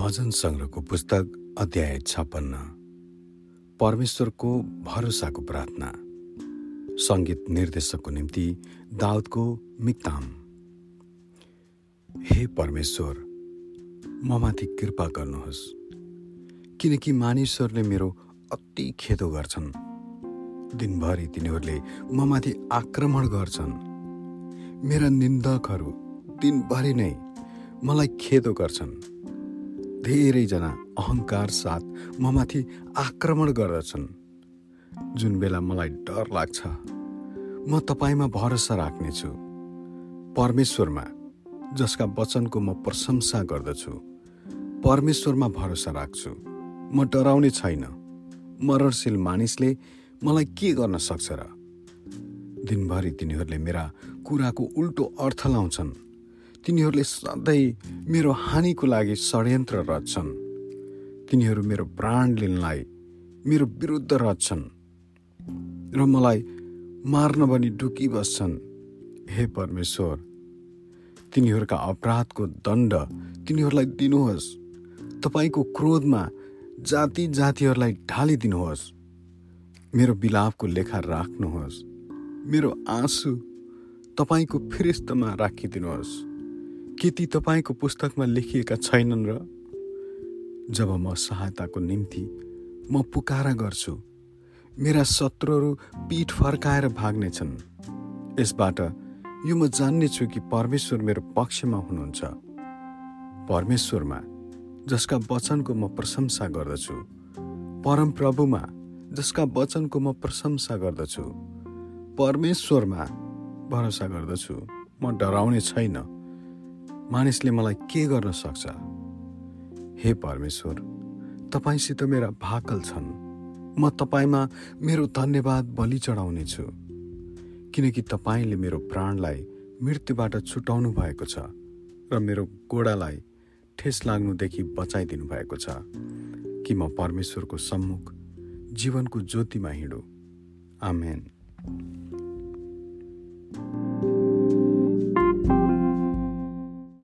भजन सङ्ग्रहको पुस्तक अध्याय छपन्न। परमेश्वरको भरोसाको प्रार्थना। सङ्गीत निर्देशकको निम्ति दाउदको मिक्ताम हे परमेश्वर ममाथि कृपा गर्नुहोस्। किनकि मानिसहरूले मेरो अति खेदो गर्छन्। दिनभरि तिनीहरूले ममाथि आक्रमण गर्छन्। मेरा निन्दकहरू दिनभरि नै मलाई खेदो गर्छन्। धेरैजना अहङ्कार साथ ममाथि आक्रमण गर्दछन्। जुन बेला मलाई डर लाग्छ म तपाईँमा भरोसा राख्नेछु। परमेश्वरमा जसका वचनको म प्रशंसा गर्दछु परमेश्वरमा भरोसा राख्छु। म डराउने छैन। मरणशील मानिसले मलाई के गर्न सक्छ र? दिनभरि तिनीहरूले मेरा कुराको उल्टो अर्थ लाउँछन्। तिनीहरूले सधैँ मेरो हानिको लागि षड्यन्त्र रच्छन्। तिनीहरू मेरो प्राण लिनलाई मेरो विरुद्ध रच्छन्। र मलाई मार्न पनि डुकिबस्छन् हे परमेश्वर तिनीहरूका अपराधको दण्ड तिनीहरूलाई दिनुहोस्। तपाईँको क्रोधमा जाति जातिहरूलाई ढालिदिनुहोस्। मेरो बिलापको लेखा राख्नुहोस्। मेरो आँसु तपाईँको फिरिस्तमा राखिदिनुहोस्। के ती तपाईँको पुस्तकमा लेखिएका छैनन् र जब म सहायताको निम्ति म पुकारा गर्छु मेरा शत्रुहरू पिठ फर्काएर भाग्नेछन्। यसबाट यो म जान्नेछु कि परमेश्वर मेरो पक्षमा हुनुहुन्छ। परमेश्वरमा जसका वचनको म प्रशंसा गर्दछु परमप्रभुमा जसका वचनको म प्रशंसा गर्दछु परमेश्वरमा भरोसा गर्दछु म डराउने छैन। मानिसले मलाई के गर्न सक्छ? हे परमेश्वर तपाईँसित मेरा भाकल छन्। म तपाईँमा मेरो धन्यवाद बलि चढाउने छु। किनकि तपाईँले मेरो प्राणलाई मृत्युबाट छुटाउनु भएको छ र मेरो गोडालाई ठेस लाग्नुदेखि बचाइदिनु भएको छ कि म परमेश्वरको सम्मुख जीवनको ज्योतिमा हिँडु। आमेन।